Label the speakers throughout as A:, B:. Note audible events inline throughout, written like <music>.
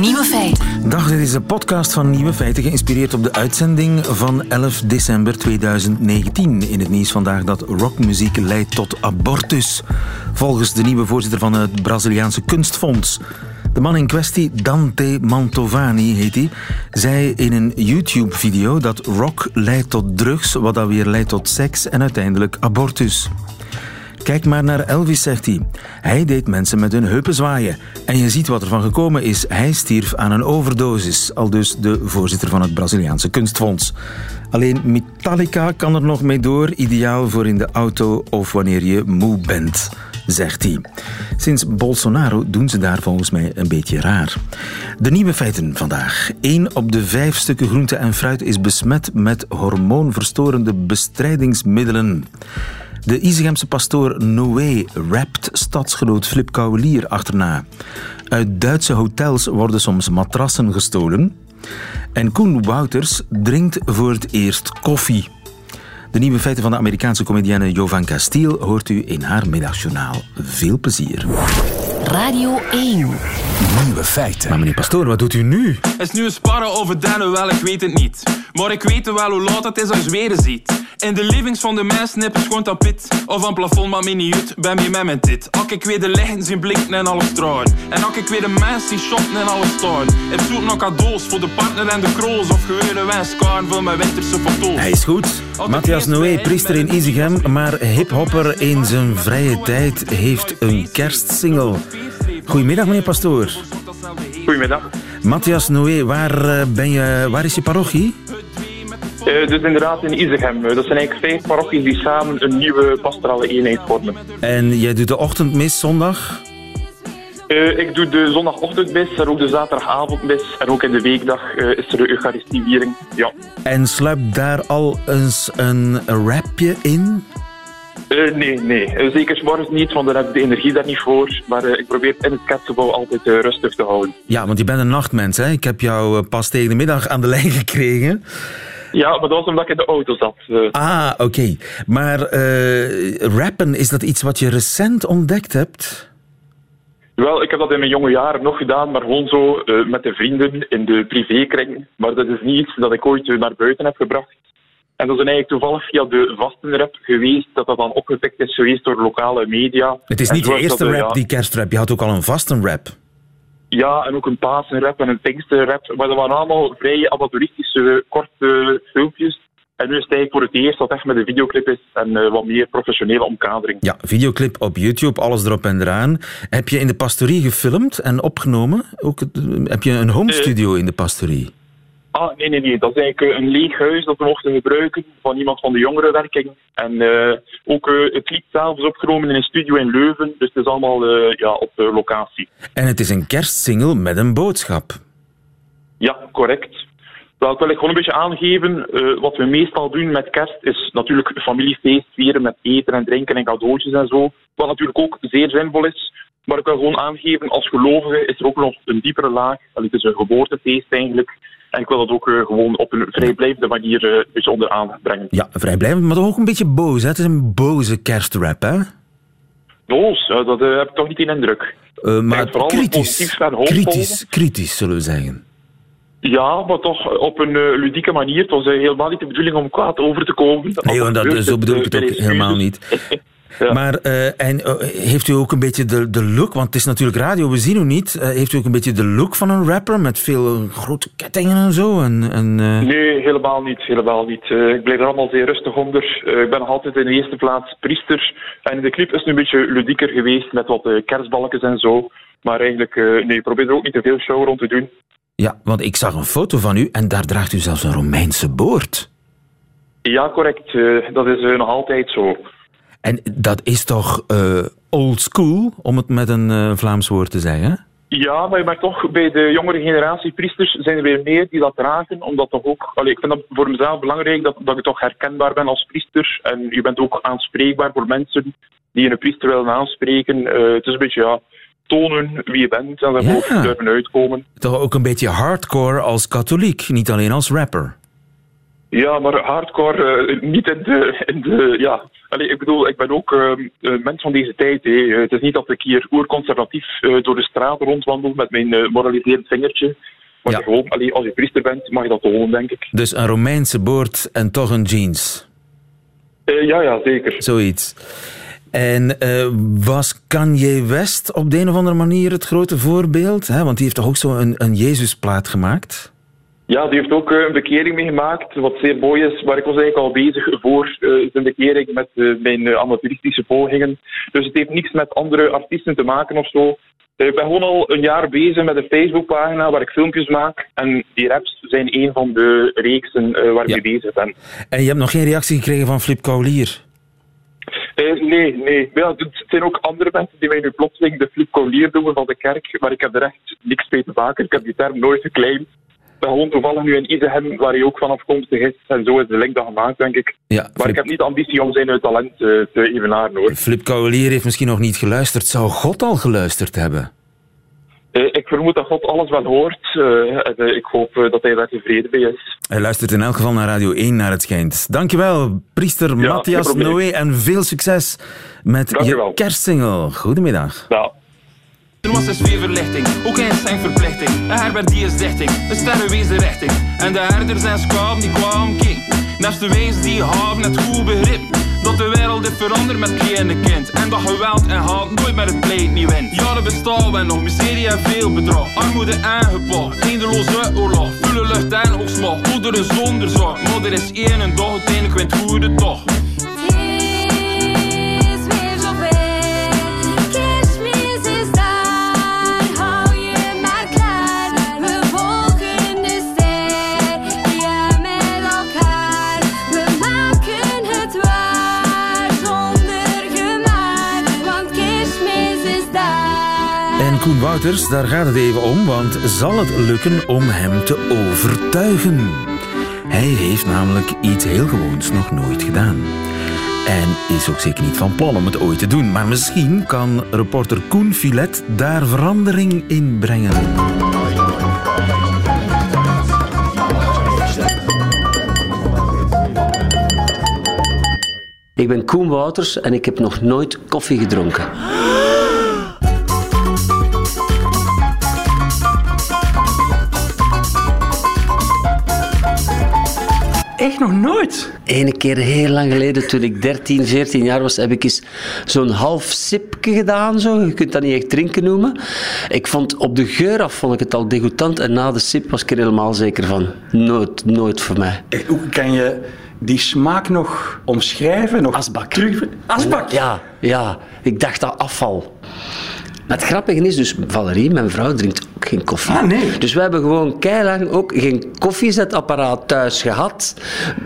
A: Nieuwe feiten.
B: Dag, dit is de podcast van Nieuwe Feiten, geïnspireerd op de uitzending van 11 december 2019. In het nieuws vandaag dat rockmuziek leidt tot abortus. Volgens de nieuwe voorzitter van het Braziliaanse Kunstfonds. De man in kwestie, Dante Mantovani heet hij, zei in een YouTube-video dat rock leidt tot drugs, wat dan weer leidt tot seks en uiteindelijk abortus. Kijk maar naar Elvis, zegt hij. Hij deed mensen met hun heupen zwaaien. En je ziet wat er van gekomen is. Hij stierf aan een overdosis, al dus de voorzitter van het Braziliaanse Kunstfonds. Alleen Metallica kan er nog mee door, ideaal voor in de auto of wanneer je moe bent zegt hij. Sinds Bolsonaro doen ze daar volgens mij een beetje raar. De nieuwe feiten vandaag. Eén op de vijf stukken groente en fruit is besmet met hormoonverstorende bestrijdingsmiddelen. De Izegemse pastoor Noé rapt stadsgenoot Flip Kouwelier achterna. Uit Duitse hotels worden soms matrassen gestolen. En Koen Wouters drinkt voor het eerst koffie. De nieuwe feiten van de Amerikaanse comedienne Jovan Castiel hoort u in haar middagjournaal. Veel plezier.
A: Radio 1.
C: Nieuwe feiten.
B: Maar meneer Pastoor, wat doet u nu?
D: Is nu een sparren over dennen? Wel, ik weet het niet. Maar ik weet wel hoe laat het is als je weer ziet. In de livings van de mensen nippen gewoon tapit. Of aan plafond, maar me niet uit, ben je met met dit. Ak ik weer de lichten zien blinken en alles stralen. En ak ik weer de mensen zien shoppen en alles staan. Ik zoek nog cadeaus voor de partner en de kroos. Of gewone wenskaarten voor mijn winterse foto's.
B: Hij is goed. Matthias Noé, priester in Izegem, maar hiphopper in zijn vrije tijd heeft een kerstsingle. Goedemiddag, meneer Pastoor.
E: Goedemiddag.
B: Matthias Noé, waar, eh, ben je, waar is je parochie?
E: Uh, dus inderdaad in Izegem. Dat zijn eigenlijk vijf parochies die samen een nieuwe pastorale eenheid vormen.
B: En jij doet de ochtendmis zondag?
E: Uh, ik doe de zondagochtendmis en ook de zaterdagavondmis. En ook in de weekdag uh, is er de Eucharistieviering. Ja.
B: En sluipt daar al eens een rapje in?
E: Uh, nee, nee. Zeker morgens niet, want dan heb ik de energie daar niet voor. Maar uh, ik probeer in het kerstgebouw altijd uh, rustig te houden.
B: Ja, want je bent een nachtmens, hè? Ik heb jou pas tegen de middag aan de lijn <laughs> gekregen.
E: Ja, maar dat was omdat ik in de auto zat.
B: Ah, oké. Okay. Maar rappen, is dat iets wat je recent ontdekt hebt?
E: Wel, ik heb dat in mijn jonge jaren nog gedaan, maar gewoon zo met de vrienden in de privékring. Maar dat is niet iets dat ik ooit naar buiten heb gebracht. En dat is eigenlijk toevallig via de vastenrap geweest, dat dat dan opgepikt is geweest door lokale media.
B: Het is niet de eerste rap, ja, die kerstrap. Je had ook al een vastenrap.
E: Ja, en ook een Pasenrap en een Pinksterrap. Maar dat waren allemaal vrij amateuristische, korte filmpjes. En nu is het eigenlijk voor het eerst dat echt met een videoclip is en uh, wat meer professionele omkadering.
B: Ja, videoclip op YouTube, alles erop en eraan. Heb je in de pastorie gefilmd en opgenomen? Ook, heb je een home studio uh, in de pastorie?
E: Ah, nee, nee, nee. Dat is eigenlijk een leeg huis dat we mochten gebruiken van iemand van de jongerenwerking. En uh, ook uh, het lied zelf is opgenomen in een studio in Leuven. Dus het is allemaal uh, ja, op de locatie.
B: En het is een kerstsingle met een boodschap.
E: Ja, correct. Ik wil ik gewoon een beetje aangeven. wat we meestal doen met kerst is natuurlijk familiefeest vieren met eten en drinken en cadeautjes en zo. Wat natuurlijk ook zeer zinvol is. Maar ik wil gewoon aangeven, als gelovige is er ook nog een diepere laag. Het is een geboortefeest eigenlijk. En ik wil dat ook uh, gewoon op een vrijblijvende manier een beetje onder aandacht brengen.
B: Ja, vrijblijvend, maar toch ook een beetje boos. Hè? Het is een boze kerstrap, hè?
E: Boos? Dat heb ik toch niet in indruk.
B: maar kritisch, kritisch, kritisch, zullen we zeggen.
E: Ja, maar toch op een ludieke manier. Het was helemaal niet de bedoeling om kwaad over te komen.
B: Nee, dat, dat, zo bedoel ik het ook helemaal niet. <laughs> Ja. Maar uh, en, uh, heeft u ook een beetje de, de look, want het is natuurlijk radio, we zien u niet. Uh, heeft u ook een beetje de look van een rapper met veel grote kettingen en zo? En, en,
E: Nee, helemaal niet. Helemaal niet. ik blijf er allemaal zeer rustig onder. ik ben nog altijd in de eerste plaats priester. En de clip is nu een beetje ludieker geweest met wat kerstbalkjes en zo. Maar eigenlijk, nee, ik probeer er ook niet te veel show rond te doen.
B: Ja, want ik zag een foto van u en daar draagt u zelfs een Romeinse boord.
E: Ja, correct. dat is nog altijd zo.
B: En dat is toch uh, old school, om het met een uh, Vlaams woord te zeggen?
E: Ja, maar je merkt toch, bij de jongere generatie priesters zijn er weer meer die dat dragen. Omdat toch ook, allee, ik vind dat voor mezelf belangrijk dat, dat ik toch herkenbaar ben als priester. En je bent ook aanspreekbaar voor mensen die een priester willen aanspreken. Uh, het is een beetje, ja, tonen wie je bent en daar ja. boven durven uitkomen.
B: Toch ook een beetje hardcore als katholiek, niet alleen als rapper.
E: Ja, maar hardcore uh, niet in de, in de ja. Allee, ik bedoel, ik ben ook uh, mens van deze tijd. Hè. Het is niet dat ik hier oerconservatief uh, door de straat rondwandel met mijn uh, moraliserend vingertje. Maar ja. gewoon, allee, als je priester bent, mag je dat gewoon, denk ik.
B: Dus een Romeinse boord en toch een jeans?
E: ja, ja, zeker.
B: Zoiets. En was Kanye West op de een of andere manier het grote voorbeeld? Hè? Want die heeft toch ook zo een, een Jezusplaat gemaakt?
E: Ja, die heeft ook een bekering meegemaakt, wat zeer mooi is. Maar ik was eigenlijk al bezig voor uh, zijn bekering met uh, mijn amateuristische pogingen. Dus het heeft niks met andere artiesten te maken of zo. Ik ben gewoon al een jaar bezig met een Facebookpagina waar ik filmpjes maak. En die raps zijn een van de reeksen waar ik mee bezig ben.
B: En je hebt nog geen reactie gekregen van Flip Kaulier?
E: nee, nee. Ja, het zijn ook andere mensen die mij nu plotseling de Flip Kaulier doen van de kerk. Maar ik heb er echt niks mee te maken. Ik heb die term nooit geclaimd ben gewoon toevallig nu in Izehem, waar hij ook van afkomstig is. En zo is de link dan gemaakt, denk ik.
B: Ja,
E: maar ik heb niet de ambitie om zijn talent te, te evenaren, hoor.
B: Flip Kaulier heeft misschien nog niet geluisterd. Zou God al geluisterd hebben?
E: Uh, ik vermoed dat God alles wel hoort. Uh, ik hoop dat hij daar tevreden mee is.
B: Hij luistert in elk geval naar Radio 1, naar het schijnt. Dankjewel, priester ja, Matthias Noé. En veel succes met je kerstsingel. Goedemiddag.
E: Ja.
D: Er was een sfeerverlichting, ook een zangverplichting. Een herberg die is dichting, een sterrenwezen richting. En de herders en schapen die kwamen king. Naast de wees die hebben het goed begrip. Dat de wereld dit verandert met kleine kind. En dat geweld en haat nooit met het pleit niet wint. Jaren bestaan we nog, miserie en veel bedrog. Armoede aangepakt, eindeloze oorlog. Volle lucht en opslag, moederen zonder zorg. Maar er is één dag, uiteindelijk wint goede toch.
B: Wouters, daar gaat het even om, want zal het lukken om hem te overtuigen? Hij heeft namelijk iets heel gewoons nog nooit gedaan. En is ook zeker niet van plan om het ooit te doen. Maar misschien kan reporter Koen Filet daar verandering in brengen.
C: Ik ben Koen Wouters en ik heb nog nooit koffie gedronken.
F: Nog nooit?
C: Ene keer heel lang geleden, toen ik 13, 14 jaar was, heb ik eens zo'n half sipje gedaan. Zo. Je kunt dat niet echt drinken noemen. Ik vond op de geur af vond ik het al degoutant en na de sip was ik er helemaal zeker van. Nooit, nooit voor mij.
F: Hoe kan je die smaak nog omschrijven? Nog
C: Asbak.
F: Terug... Asbak?
C: Ja, ja, ik dacht dat afval. Het grappige is dus, Valerie, mijn vrouw, drinkt ook geen koffie.
F: Ah, nee.
C: Dus we hebben gewoon keilang ook geen koffiezetapparaat thuis gehad,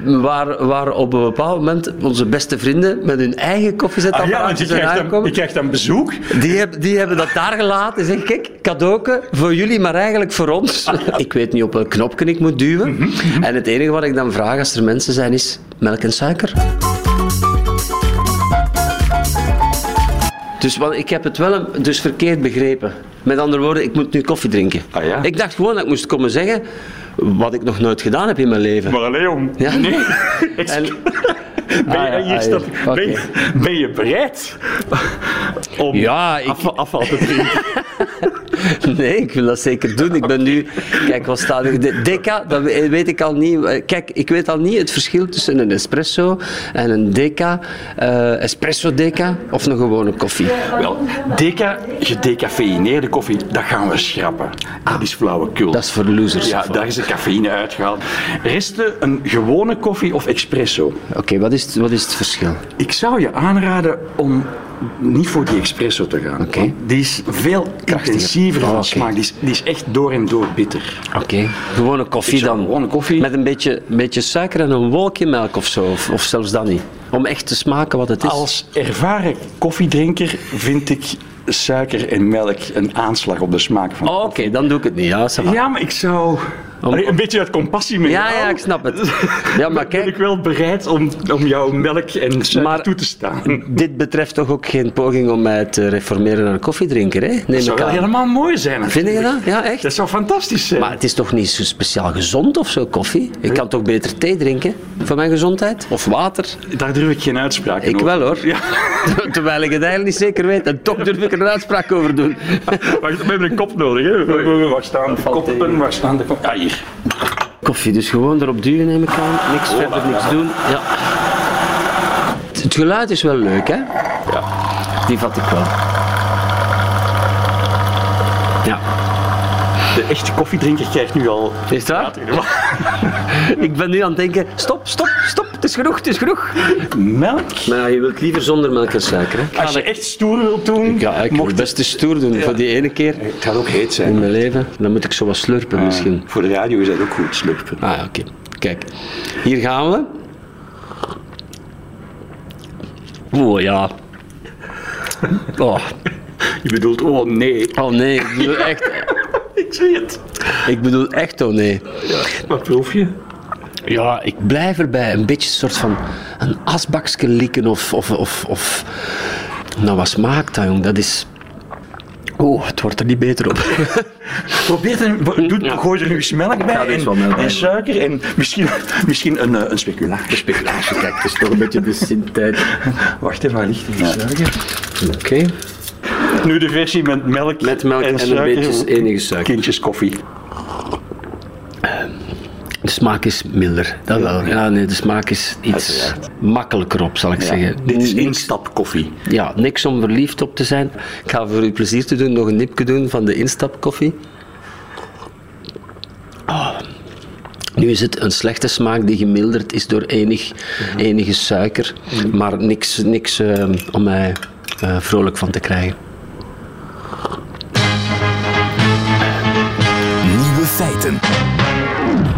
C: waar, waar op een bepaald moment onze beste vrienden met hun eigen koffiezetapparaat
F: ah, ja, zijn Je krijgt dan bezoek.
C: Die, heb, die hebben dat daar gelaten. Zeg, kijk, cadeauke voor jullie, maar eigenlijk voor ons. <laughs> ik weet niet op welk knopje ik moet duwen. Mhm, mhm. En het enige wat ik dan vraag als er mensen zijn is melk en suiker. Dus want ik heb het wel dus verkeerd begrepen. Met andere woorden, ik moet nu koffie drinken.
F: Ah, ja?
C: Ik dacht gewoon dat ik moest komen zeggen wat ik nog nooit gedaan heb in mijn leven.
F: Maar alleen
C: Ja?
F: Nee. <laughs> En, ben, je, ah, ja, ah, ben, je, ben, je, bereid om
C: ja, ik...
F: afval, afval te drinken? <laughs>
C: Nee, ik wil dat zeker doen. Ik ben nu... Kijk, wat staat er? De deca, dat weet ik al niet. Kijk, ik weet al niet het verschil tussen een espresso en een deca. Uh, espresso deca of een gewone koffie.
F: Wel, deca, gedecafeïneerde koffie, dat gaan we schrappen. Dat is flauwekul.
C: Dat is voor losers.
F: Ja, daar is de cafeïne uitgehaald. Resten een gewone koffie of espresso?
C: Oké, wat, is, wat is het verschil?
F: Ik zou je aanraden om niet voor die espresso te gaan.
C: Okay.
F: Die is veel intensiever van oh, smaak. Die is, die is, echt door en door bitter.
C: Oké. Gewone koffie dan?
F: Gewone koffie.
C: Met een beetje, beetje suiker en een wolkje melk of zo? Of, of zelfs dat niet? Om echt te smaken wat het is?
F: Als ervaren koffiedrinker vind ik suiker en melk een aanslag op de smaak van
C: Oké, dan doe ik het niet. Ja,
F: ja maar ik zou een beetje uit compassie met
C: Ja, ja, ik snap het. <laughs> Ja, maar
F: ben ik wel bereid om, om jouw melk en suiker toe te staan. <laughs>
C: dit betreft toch ook geen poging om mij te reformeren naar een koffiedrinker, hè? Neem
F: Dat zou wel helemaal mooi zijn.
C: Vind je dat? Ja, echt?
F: Dat zou fantastisch zijn.
C: Maar het is toch niet zo speciaal gezond of zo, koffie? Ik kan toch beter thee drinken voor mijn gezondheid? Of water?
F: Daar durf ik geen uitspraak
C: Ik
F: over.
C: wel hoor.
F: Ja. <laughs>
C: Terwijl ik het eigenlijk niet zeker weet. En toch durf ik er een uitspraak over doen. <laughs>
F: Wacht, we hebben een kop nodig. Hè? Waar staan de koppen? Waar staan de koppen? Hier.
C: Koffie, dus gewoon erop duwen neem ik aan. Niks verder, niks doen. Ja. Het- Het geluid is wel leuk, hè?
F: Ja.
C: Die vat ik wel. Ja.
F: De echte koffiedrinker krijgt nu al...
C: Is waar? <laughs> Ik ben nu aan het denken, stop, stop, stop, het is genoeg, het is genoeg.
F: Melk?
C: Maar ja, je wilt liever zonder melk en suiker, hè?
F: Als je echt stoer wilt doen,
C: Ja, ik
F: mocht
C: het best stoer doen voor die ene keer
F: Het gaat ook heet zijn.
C: in mijn leven. Dan moet ik zo wat slurpen misschien.
F: Voor de radio is dat ook goed, slurpen.
C: Ah ja, oké. Kijk, hier gaan we. Oeh, ja. <laughs> Oh,
F: Je bedoelt, oh nee.
C: oh nee, ik bedoel echt,
F: Ik zie het.
C: ik bedoel echt oh nee.
F: Wat proef je?
C: Ja, ik blijf erbij. Een beetje een soort van een asbakje likken of, of, of, of... Nou, wat smaakt dat, jong? Dat is... Oeh, het wordt er niet beter op. <laughs>
F: Probeer er, doe,
C: Ja.
F: gooi er nu eens melk bij en,
C: melk
F: suiker en misschien, misschien een, eh, een speculatie.
C: Speculatie, kijk, het is toch een beetje de sint-tijd. <laughs>
F: Wacht even, waar ligt die suiker?
C: Oké.
F: Nu de versie met melk,
C: Met melk en, een beetje enige suiker.
F: Kindjes koffie.
C: De smaak is milder, dat wel. Ja, nee, de smaak is iets makkelijker op, zal ik zeggen.
F: Dit is instapkoffie.
C: Ja, niks om verliefd op te zijn. Ik ga voor u plezier te doen nog een nipje doen van de instapkoffie. Ah. Nu is het een slechte smaak die gemilderd is door enig, enige suiker, maar niks, niks eh, om mij eh, vrolijk van te krijgen.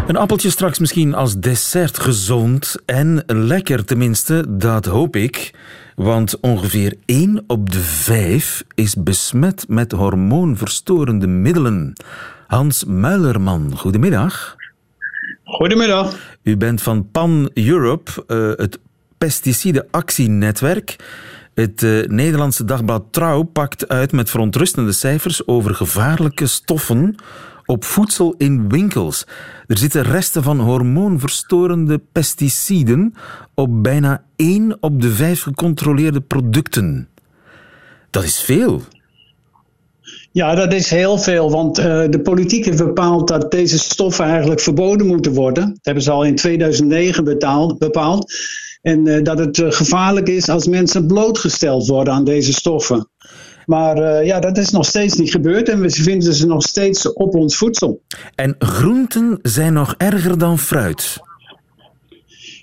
B: Een appeltje straks misschien als dessert gezond en lekker tenminste, dat hoop ik. Want ongeveer 1 op de 5 is besmet met hormoonverstorende middelen. Hans Muilerman, goedemiddag.
G: Goedemiddag.
B: U bent van Pan Europe, eh, het pesticidenactienetwerk. Het eh, Nederlandse dagblad Trouw pakt uit met verontrustende cijfers over gevaarlijke stoffen op voedsel in winkels. Er zitten resten van hormoonverstorende pesticiden op bijna 1 op de 5 gecontroleerde producten. Dat is veel.
G: Ja, dat is heel veel, want eh, de politiek heeft bepaald dat deze stoffen eigenlijk verboden moeten worden. Dat hebben ze al in 2009 betaald, bepaald. En eh, dat het eh, gevaarlijk is als mensen blootgesteld worden aan deze stoffen. Maar eh, ja, dat is nog steeds niet gebeurd en we vinden ze nog steeds op ons voedsel.
B: En groenten zijn nog erger dan fruit.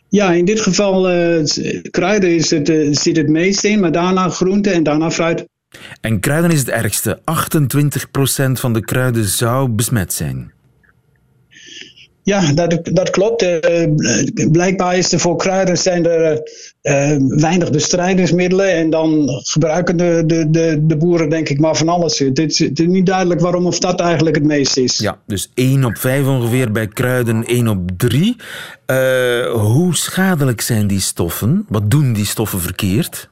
G: Ja, in dit geval eh, kruiden is het, eh, zit het meest in, maar daarna groenten en daarna fruit.
B: En kruiden is het ergste. 28% van de kruiden zou besmet zijn.
G: Ja, dat, dat klopt. Eh, blijkbaar is er voor kruiden zijn er eh, eh, weinig bestrijdingsmiddelen. En dan gebruiken de, de, de, de boeren denk ik maar van alles. Het is, het is niet duidelijk waarom of dat eigenlijk het meest is.
B: Ja, dus 1 op 5 ongeveer bij kruiden, 1 op 3. Eh, hoe schadelijk zijn die stoffen? Wat doen die stoffen verkeerd?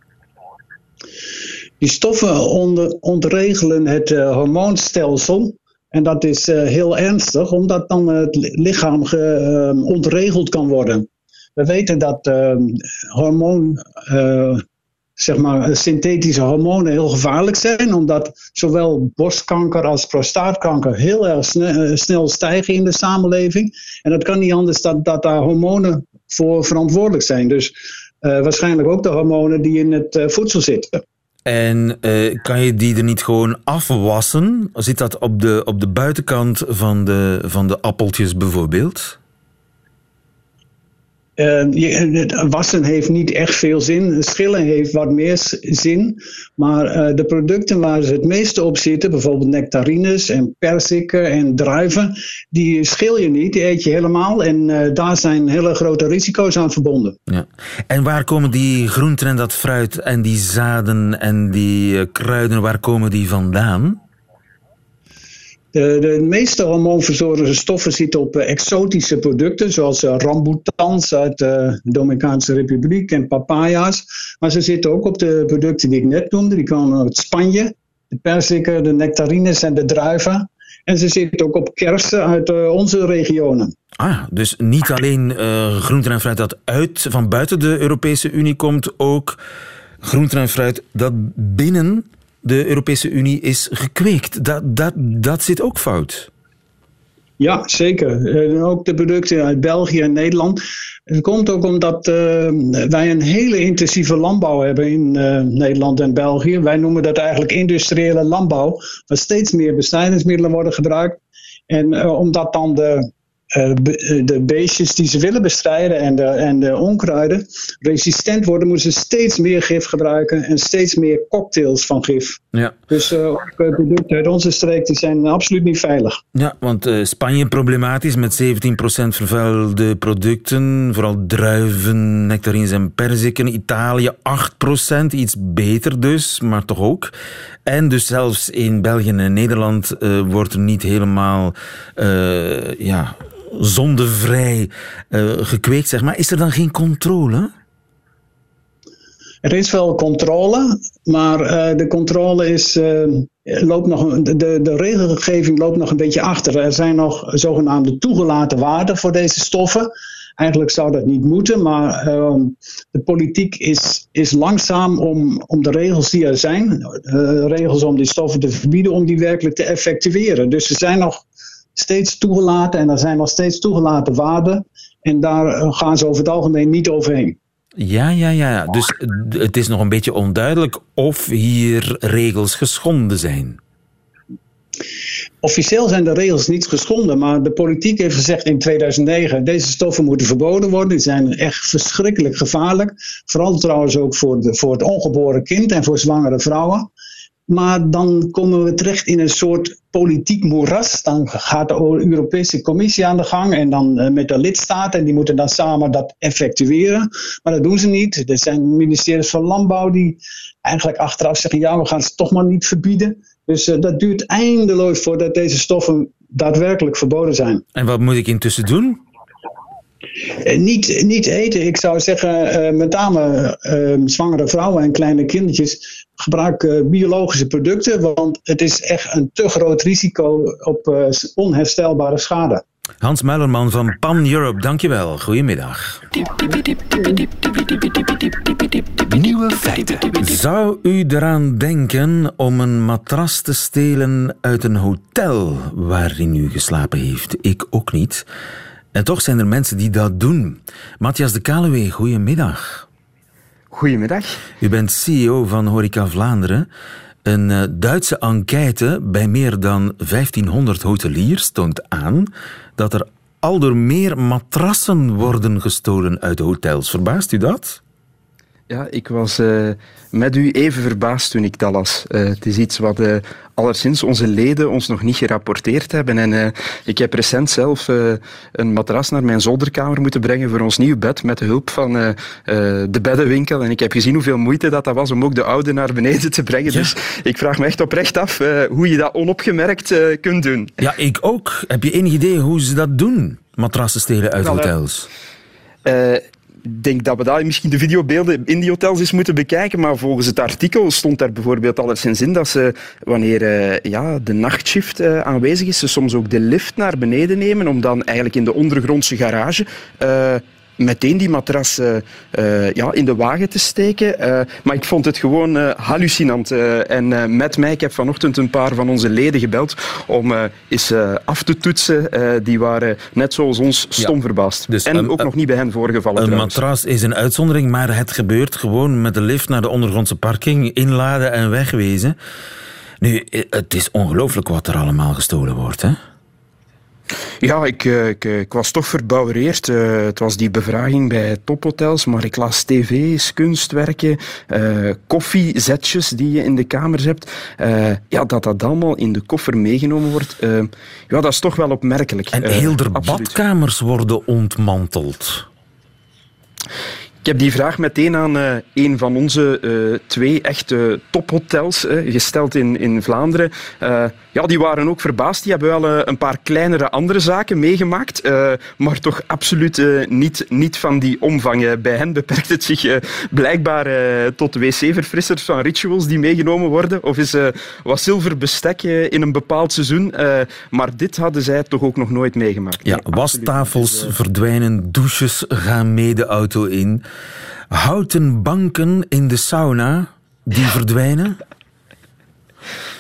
G: Die stoffen onder, ontregelen het hormoonstelsel. En dat is eh, heel ernstig, omdat dan het li- lichaam ge, eh, ontregeld kan worden. We weten dat eh, hormoon, eh, zeg maar, synthetische hormonen heel gevaarlijk zijn, omdat zowel borstkanker als prostaatkanker heel erg eh, snel stijgen in de samenleving. En dat kan niet anders dan dat daar hormonen voor verantwoordelijk zijn. Dus waarschijnlijk ook de hormonen die in het voedsel zitten.
B: En eh, kan je die er niet gewoon afwassen? Zit dat op de, op de buitenkant van de, van de appeltjes bijvoorbeeld?
G: Het wassen heeft niet echt veel zin. Schillen heeft wat meer zin. Maar eh, de producten waar ze het meeste op zitten, bijvoorbeeld nectarines en perziken en druiven, die schil je niet, die eet je helemaal. En eh, daar zijn hele grote risico's aan verbonden.
B: Ja. En waar komen die groenten en dat fruit en die zaden en die eh, kruiden, waar komen die vandaan?
G: De, de meeste hormoonverzorgende stoffen zitten op exotische producten, zoals rambutans uit de Dominicaanse Republiek en papaya's. Maar ze zitten ook op de producten die ik net noemde, die komen uit Spanje. De perziken, de nectarines en de druiven. En ze zitten ook op kersen uit onze regionen.
B: Ah, dus niet alleen groenten en fruit dat uit, van buiten de Europese Unie komt, ook groenten en fruit dat binnen de Europese Unie is gekweekt. Dat, dat, dat zit ook fout.
G: Ja, zeker. Uh, ook de producten uit België en Nederland. Het komt ook omdat uh, wij een hele intensieve landbouw hebben in Nederland en België. Wij noemen dat eigenlijk industriële landbouw, waar steeds meer bestrijdingsmiddelen worden gebruikt. En omdat dan de eh, eh, de beestjes die ze willen bestrijden en de, en de onkruiden resistent worden, moeten ze steeds meer gif gebruiken en steeds meer cocktails van gif. Ja. Dus uh, ook producten uit onze streek die zijn absoluut niet veilig.
B: Ja, want uh, Spanje problematisch met 17% vervuilde producten, vooral druiven, nectarines en perziken. Italië 8%, iets beter dus, maar toch ook. En dus zelfs in België en Nederland uh, wordt er niet helemaal ja, zondevrij uh, gekweekt, zeg maar. Is er dan geen controle?
G: Er is wel controle, maar uh, de controle is, uh, loopt nog, de, de regelgeving loopt nog een beetje achter. Er zijn nog zogenaamde toegelaten waarden voor deze stoffen. Eigenlijk zou dat niet moeten, maar uh, de politiek is, is langzaam om, om de regels die er zijn, regels om die stoffen te verbieden, om die werkelijk te effectueren. Dus er zijn nog steeds toegelaten en er zijn nog steeds toegelaten waarden. En daar eh, gaan ze over het algemeen niet overheen.
B: Ja, ja, ja. Dus het is nog een beetje onduidelijk of hier regels geschonden zijn.
G: Officieel zijn de regels niet geschonden, maar de politiek heeft gezegd in 2009: deze stoffen moeten verboden worden. Die zijn echt verschrikkelijk gevaarlijk. Vooral trouwens ook voor, de, voor het ongeboren kind en voor zwangere vrouwen. Maar dan komen we terecht in een soort politiek moeras. Dan gaat de Europese Commissie aan de gang en dan eh, met de lidstaten. En die moeten dan samen dat effectueren. Maar dat doen ze niet. Er zijn ministeries van Landbouw die eigenlijk achteraf zeggen: ja, we gaan ze toch maar niet verbieden. Dus uh, dat duurt eindeloos voordat deze stoffen daadwerkelijk verboden zijn.
B: En wat moet ik intussen doen?
G: Uh, niet, niet eten. Ik zou zeggen, uh, met name zwangere vrouwen en kleine kindertjes gebruik uh, biologische producten, want het is echt een te groot risico op uh, onherstelbare schade.
B: Hans Muilerman van Pan Europe, dankjewel. Goedemiddag. Nieuwe feiten. Zou u eraan denken om een matras te stelen uit een hotel waarin u geslapen heeft? Ik ook niet. En toch zijn er mensen die dat doen. Matthias de Kaluwe, goedemiddag.
H: Goedemiddag.
B: U bent CEO van Horeca Vlaanderen. Een eh, Duitse enquête bij meer dan 1500 hoteliers toont aan dat er al door meer matrassen worden gestolen uit hotels. Verbaast u dat?
H: Ja, ik was uh, met u even verbaasd toen ik dat las. Uh, het is iets wat uh, alleszins onze leden ons nog niet gerapporteerd hebben. En ik heb recent zelf een matras naar mijn zolderkamer moeten brengen voor ons nieuw bed met de hulp van de beddenwinkel. En ik heb gezien hoeveel moeite dat, dat was om ook de oude naar beneden te brengen. Dus ik vraag me echt oprecht af hoe je dat onopgemerkt kunt doen.
B: Ja, ik ook. Heb je enig idee hoe ze dat doen? Matrassen stelen uit hotels?
H: Denk dat we daar misschien de videobeelden in die hotels eens moeten bekijken. Maar volgens het artikel stond daar bijvoorbeeld alleszins in dat ze, wanneer uh, ja, de nachtshift uh, aanwezig is, ze soms ook de lift naar beneden nemen om dan eigenlijk in de ondergrondse garage uh, meteen die matras uh, uh, ja, in de wagen te steken. Uh, maar ik vond het gewoon hallucinant. en met mij, ik heb vanochtend een paar van onze leden gebeld om eens af te toetsen. die waren net zoals ons stom verbaasd. Dus en ook nog niet bij hen voorgevallen
B: Een
H: trouwens.
B: matras is een uitzondering, maar het gebeurt gewoon met de lift naar de ondergrondse parking, inladen en wegwezen. Nu, het is ongelooflijk wat er allemaal gestolen wordt, hè?
H: Ja, ik, eh, ik, ik, was toch verbouwereerd. Uh, het was die bevraging bij tophotels, maar ik las tv's, kunstwerken, uh, koffiezetjes die je in de kamers hebt. ja, dat dat allemaal in de koffer meegenomen wordt, ja, dat is toch wel opmerkelijk.
B: En heel de badkamers worden ontmanteld.
H: Ik heb die vraag meteen aan uh, een van onze uh, twee echte tophotels uh, gesteld in, in Vlaanderen. Ja, die waren ook verbaasd. Die hebben wel een paar kleinere andere zaken meegemaakt, maar toch absoluut niet, niet van die omvang. bij hen beperkt het zich blijkbaar tot wc-verfrissers van rituals die meegenomen worden, of is wat zilver bestek in een bepaald seizoen. maar dit hadden zij toch ook nog nooit meegemaakt.
B: Ja, wastafels verdwijnen, douches gaan mee de auto in. Houten banken in de sauna die verdwijnen. <laughs>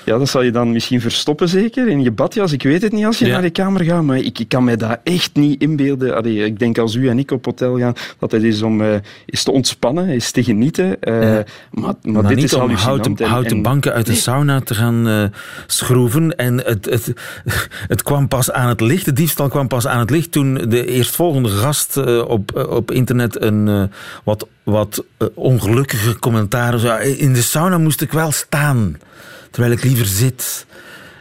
H: Ja, dat zal je dan misschien verstoppen, zeker, in je badjas. Ik weet het niet als je naar de kamer gaat, maar ik, ik kan mij dat echt niet inbeelden. Allee, ik denk als u en ik op hotel gaan, dat het is om uh, is te ontspannen, is te genieten. Uh, maar, maar,
B: maar, dit is om houten, houten banken uit de sauna te gaan uh, schroeven. En het, het, <laughs> het kwam pas aan het licht, de diefstal kwam pas aan het licht toen de eerstvolgende gast op, op internet een wat, wat ongelukkige commentaar zei. In de sauna moest ik wel staan terwijl ik liever zit.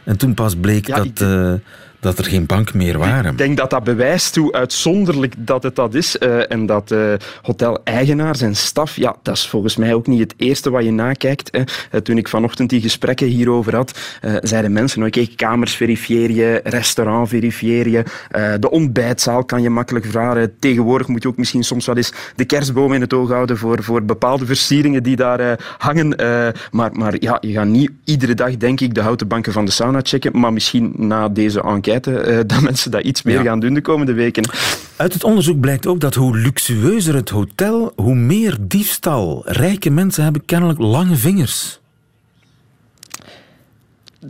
B: En toen pas bleek dat, uh, dat er geen bank meer waren.
H: Ik denk dat dat bewijst hoe uitzonderlijk dat het dat is. Uh, en dat uh, hotel-eigenaars en staf, ja, dat is volgens mij ook niet het eerste wat je nakijkt. Uh, toen ik vanochtend die gesprekken hierover had, zeiden mensen, oké, okay, kamers verifieer je, restaurant verifieer je, de ontbijtzaal kan je makkelijk vragen. Tegenwoordig moet je ook misschien soms wel eens de kerstboom in het oog houden voor, voor bepaalde versieringen die daar hangen. maar, maar ja, je gaat niet iedere dag, denk ik, de houten banken van de sauna checken, maar misschien na deze enquête uh, <laughs> dat mensen dat iets meer gaan doen de komende weken.
B: Uit het onderzoek blijkt ook dat hoe luxueuzer het hotel, hoe meer diefstal. Rijke mensen hebben kennelijk lange vingers.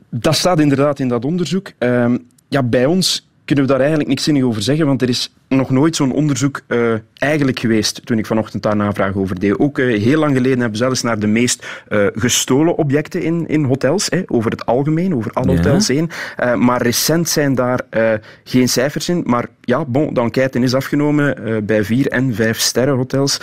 H: Dat staat inderdaad in dat onderzoek. Uh, ja, bij ons kunnen we daar eigenlijk niks zinnig over zeggen, want er is nog nooit zo'n onderzoek uh, eigenlijk geweest toen ik vanochtend daar navraag over deed. Ook uh, heel lang geleden hebben we zelfs naar de meest uh, gestolen objecten in, in hotels, hè, over het algemeen, over alle ja. hotels heen. maar recent zijn daar geen cijfers in. Maar ja, bon, de enquête is afgenomen bij vier en vijf sterren hotels.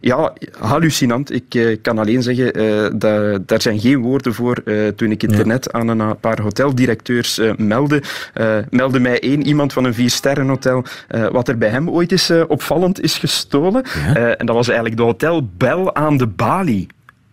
H: ja, hallucinant. Ik kan alleen zeggen, dat, daar zijn geen woorden voor. toen ik internet ja. aan een paar hoteldirecteurs meldde, meldde mij één iemand van een vier sterren hotel wat er bij hem ooit is uh, opvallend is gestolen. Ja? Uh, en dat was eigenlijk de Hotel Bel aan de Bali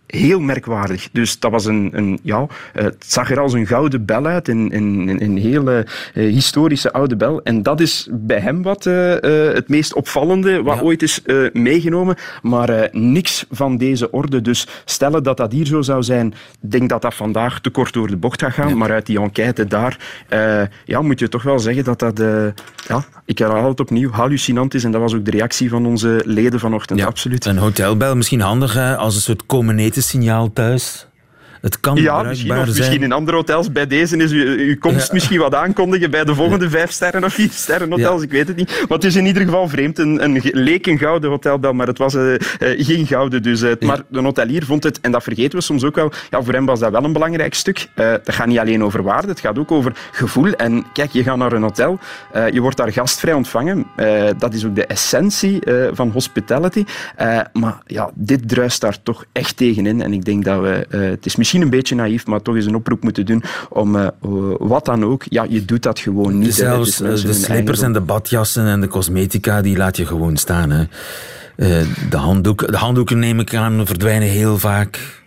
H: heel merkwaardig. Dus dat was een, een ja, het zag er als een gouden bel uit, een, een, een hele uh, historische oude bel. En dat is bij hem wat uh, uh, het meest opvallende wat ja. ooit is meegenomen, maar niks van deze orde. Dus stellen dat dat hier zo zou zijn, denk dat dat vandaag te kort door de bocht gaat gaan, ja. maar uit die enquête daar ja, moet je toch wel zeggen dat dat, ja, ik herhaal het opnieuw, hallucinant is. En dat was ook de reactie van onze leden vanochtend, absoluut.
B: Een hotelbel, misschien handig als een soort comeneet signaal thuis. Het kan
H: ja, misschien,
B: zijn.
H: misschien in andere hotels. Bij deze is uw, uw komst ja. misschien wat aankondigen. Bij de volgende vijf sterren of vier sterren hotels, ja. ik weet het niet. Maar het is in ieder geval vreemd. Een, een leek een gouden hotelbel, maar het was uh, uh, geen gouden. Dus, uh, maar de hotelier vond het, en dat vergeten we soms ook wel, ja, voor hem was dat wel een belangrijk stuk. dat gaat niet alleen over waarde, het gaat ook over gevoel. En kijk, je gaat naar een hotel, je wordt daar gastvrij ontvangen. dat is ook de essentie van hospitality. maar ja, dit druist daar toch echt tegenin. En ik denk dat we... het is misschien een beetje naïef, maar toch eens een oproep moeten doen om uh, wat dan ook. Ja, je doet dat gewoon niet.
B: Zelfs
H: dus
B: de slippers en de badjassen en de cosmetica, die laat je gewoon staan. Hè. Uh, de, handdoek, de handdoeken, neem ik aan, verdwijnen heel vaak.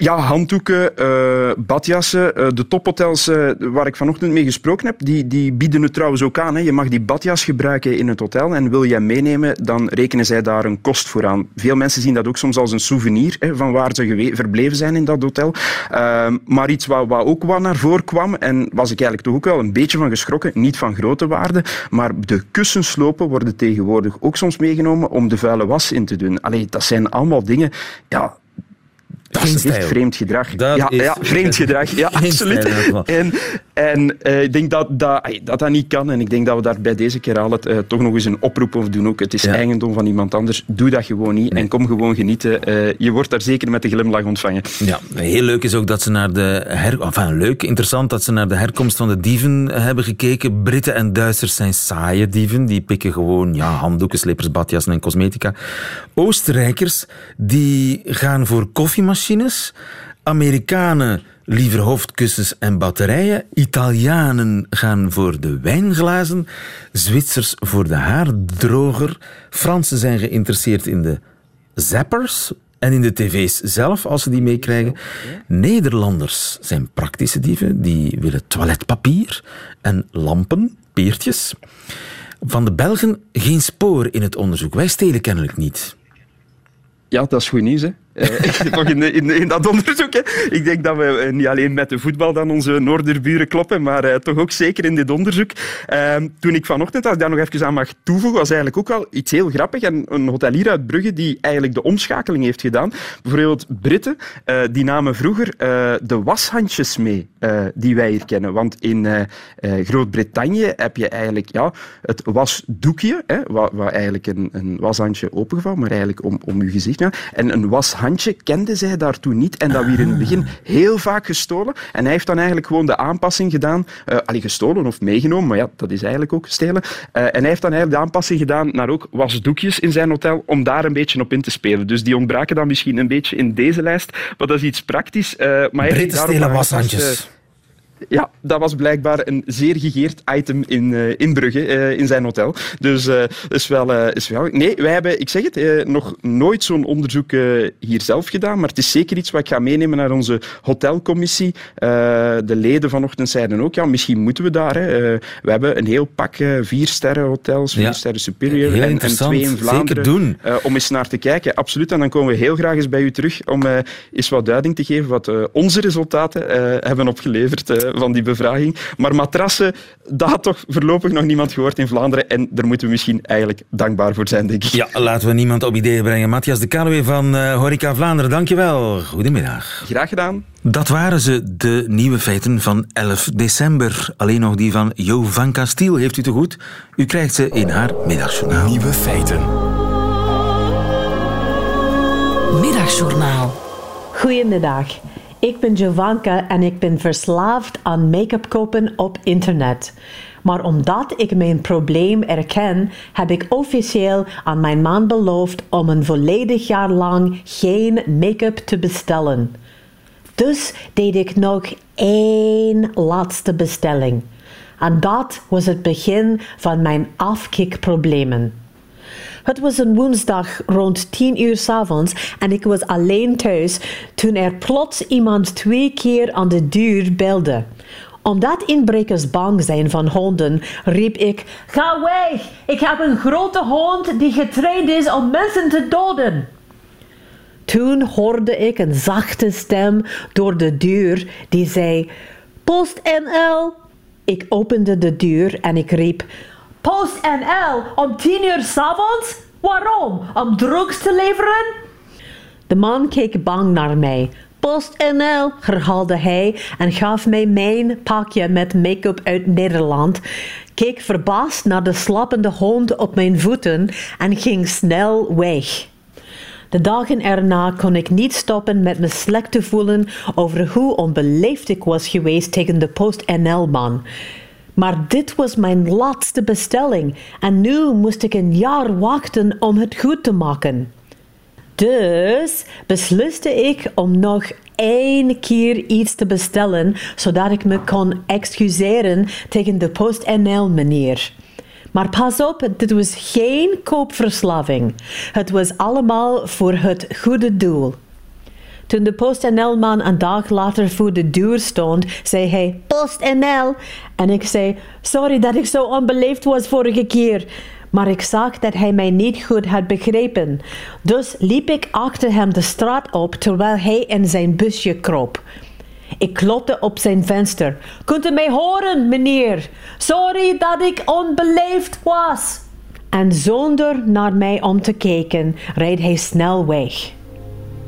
H: Ja, handdoeken, uh, badjassen. Uh, de tophotels uh, waar ik vanochtend mee gesproken heb, die, die bieden het trouwens ook aan. Hè. Je mag die badjas gebruiken in het hotel en wil jij meenemen, dan rekenen zij daar een kost voor aan. Veel mensen zien dat ook soms als een souvenir hè, van waar ze verbleven zijn in dat hotel. Ehm, maar iets wat, wat ook wat naar voren kwam, en was ik eigenlijk toch ook wel een beetje van geschrokken, niet van grote waarde, maar de kussenslopen worden tegenwoordig ook soms meegenomen om de vuile was in te doen. Allee, dat zijn allemaal dingen... Ja, dat is echt vreemd gedrag.
B: Dat
H: ja,
B: is...
H: ja, vreemd gedrag. Ja, absoluut. En, en uh, ik denk dat dat, dat dat niet kan. En ik denk dat we daar bij deze keer al het uh, toch nog eens een oproep over doen. Ook. Het is ja. eigendom van iemand anders. Doe dat gewoon niet. Nee. En kom gewoon genieten. Uh, je wordt daar zeker met de glimlach ontvangen.
B: Ja, heel leuk is ook dat ze naar de... Her... Enfin, leuk, interessant dat ze naar de herkomst van de dieven hebben gekeken. Britten en Duitsers zijn saaie dieven. Die pikken gewoon ja, handdoeken, slippers, badjassen en cosmetica. Oostenrijkers, die gaan voor koffiemachines Amerikanen liever hoofdkussens en batterijen. Italianen gaan voor de wijnglazen. Zwitsers voor de haardroger. Fransen zijn geïnteresseerd in de zappers. En in de tv's zelf, als ze die meekrijgen. Nederlanders zijn praktische dieven. Die willen toiletpapier en lampen, peertjes. Van de Belgen geen spoor in het onderzoek. Wij stelen kennelijk niet.
H: Ja, dat is goed nieuws. Hè. <laughs> Uh, in, in, in, dat onderzoek. Ik denk dat we eh, niet alleen met de voetbal dan onze Noorderburen kloppen, maar uh, toch ook zeker in dit onderzoek. Uh, toen ik vanochtend, als ik daar nog even aan mag toevoegen, was eigenlijk ook wel iets heel grappig. En een hotelier uit Brugge die eigenlijk de omschakeling heeft gedaan. Bijvoorbeeld Britten, die namen vroeger de washandjes mee, die wij hier kennen. Want in Groot-Brittannië heb je eigenlijk ja, het wasdoekje, hè, wat eigenlijk een, een washandje opengevouwen, maar eigenlijk om, om je gezicht. Ja. En een washandje handje kende zij daartoe niet en dat werd in het begin heel vaak gestolen. En hij heeft dan eigenlijk gewoon de aanpassing gedaan, uh, allee, gestolen of meegenomen, maar ja, dat is eigenlijk ook stelen. Uh, en hij heeft dan eigenlijk de aanpassing gedaan naar ook wasdoekjes in zijn hotel, om daar een beetje op in te spelen. Dus die ontbraken dan misschien een beetje in deze lijst, maar dat is iets praktisch. Uh, maar
B: Britten stelen washandjes.
H: Ja, dat was blijkbaar een zeer gegeerd item in, uh, in Brugge, uh, in zijn hotel. Dus uh, is, wel, is wel... Nee, wij hebben, ik zeg het, nog nooit zo'n onderzoek hier zelf gedaan, maar het is zeker iets wat ik ga meenemen naar onze hotelcommissie. de leden vanochtend zeiden ook, ja, misschien moeten we daar. Hè. we hebben een heel pak vier sterren hotels, vier sterren superior
B: en, en, twee in Vlaanderen. Doen.
H: om eens naar te kijken. Absoluut, en dan komen we heel graag eens bij u terug om eens wat duiding te geven wat onze resultaten hebben opgeleverd van die bevraging. Maar matrassen, dat had toch voorlopig nog niemand gehoord in Vlaanderen. En daar moeten we misschien eigenlijk dankbaar voor zijn, denk ik.
B: Ja, laten we niemand op ideeën brengen. Matthias de Kaluwe van uh, Horeca Vlaanderen, dankjewel. Goedemiddag.
H: Graag gedaan.
B: Dat waren ze, de nieuwe feiten van 11 december. Alleen nog die van Jo van Castiel heeft u te goed. U krijgt ze in haar middagjournaal.
A: Nieuwe feiten. Middagjournaal.
I: Goedemiddag. Ik ben Jovanka en ik ben verslaafd aan make-up kopen op internet. Maar omdat ik mijn probleem erken, heb ik officieel aan mijn man beloofd om een volledig jaar lang geen make-up te bestellen. Dus deed ik nog één laatste bestelling. En dat was het begin van mijn afkikproblemen. Het was een woensdag rond tien uur s'avonds en ik was alleen thuis toen er plots iemand twee keer aan de deur belde. Omdat inbrekers bang zijn van honden, riep ik: Ga weg! Ik heb een grote hond die getraind is om mensen te doden. Toen hoorde ik een zachte stem door de deur die zei: Post NL. Ik opende de deur en ik riep: Post NL om tien uur s'avonds? Waarom? Om drugs te leveren? De man keek bang naar mij. Post NL, herhaalde hij en gaf mij mijn pakje met make-up uit Nederland, keek verbaasd naar de slappende hond op mijn voeten en ging snel weg. De dagen erna kon ik niet stoppen met me slecht te voelen over hoe onbeleefd ik was geweest tegen de Post NL-man. Maar dit was mijn laatste bestelling en nu moest ik een jaar wachten om het goed te maken. Dus besliste ik om nog één keer iets te bestellen, zodat ik me kon excuseren tegen de PostNL meneer. Maar pas op, dit was geen koopverslaving. Het was allemaal voor het goede doel. Toen de PostNL-man een dag later voor de deur stond, zei hij: PostNL. En ik zei: Sorry dat ik zo onbeleefd was vorige keer. Maar ik zag dat hij mij niet goed had begrepen. Dus liep ik achter hem de straat op terwijl hij in zijn busje kroop. Ik klopte op zijn venster. Kunt u mij horen, meneer? Sorry dat ik onbeleefd was. En zonder naar mij om te kijken, reed hij snel weg.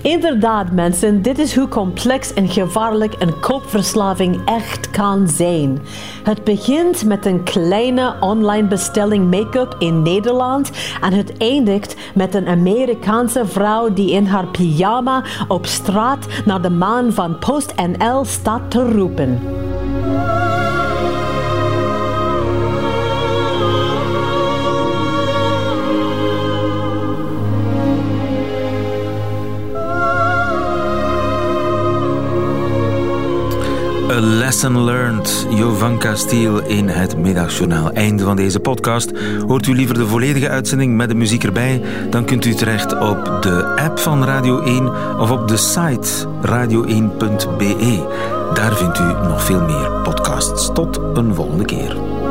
I: Inderdaad, mensen, dit is hoe complex en gevaarlijk een koopverslaving echt kan zijn. Het begint met een kleine online bestelling make-up in Nederland en het eindigt met een Amerikaanse vrouw die in haar pyjama op straat naar de man van PostNL staat te roepen.
B: Lesson learned. Jovanka Stiel in het Middagjournaal. Einde van deze podcast. Hoort u liever de volledige uitzending met de muziek erbij? Dan kunt u terecht op de app van Radio 1 of op de site radio1.be. Daar vindt u nog veel meer podcasts. Tot een volgende keer.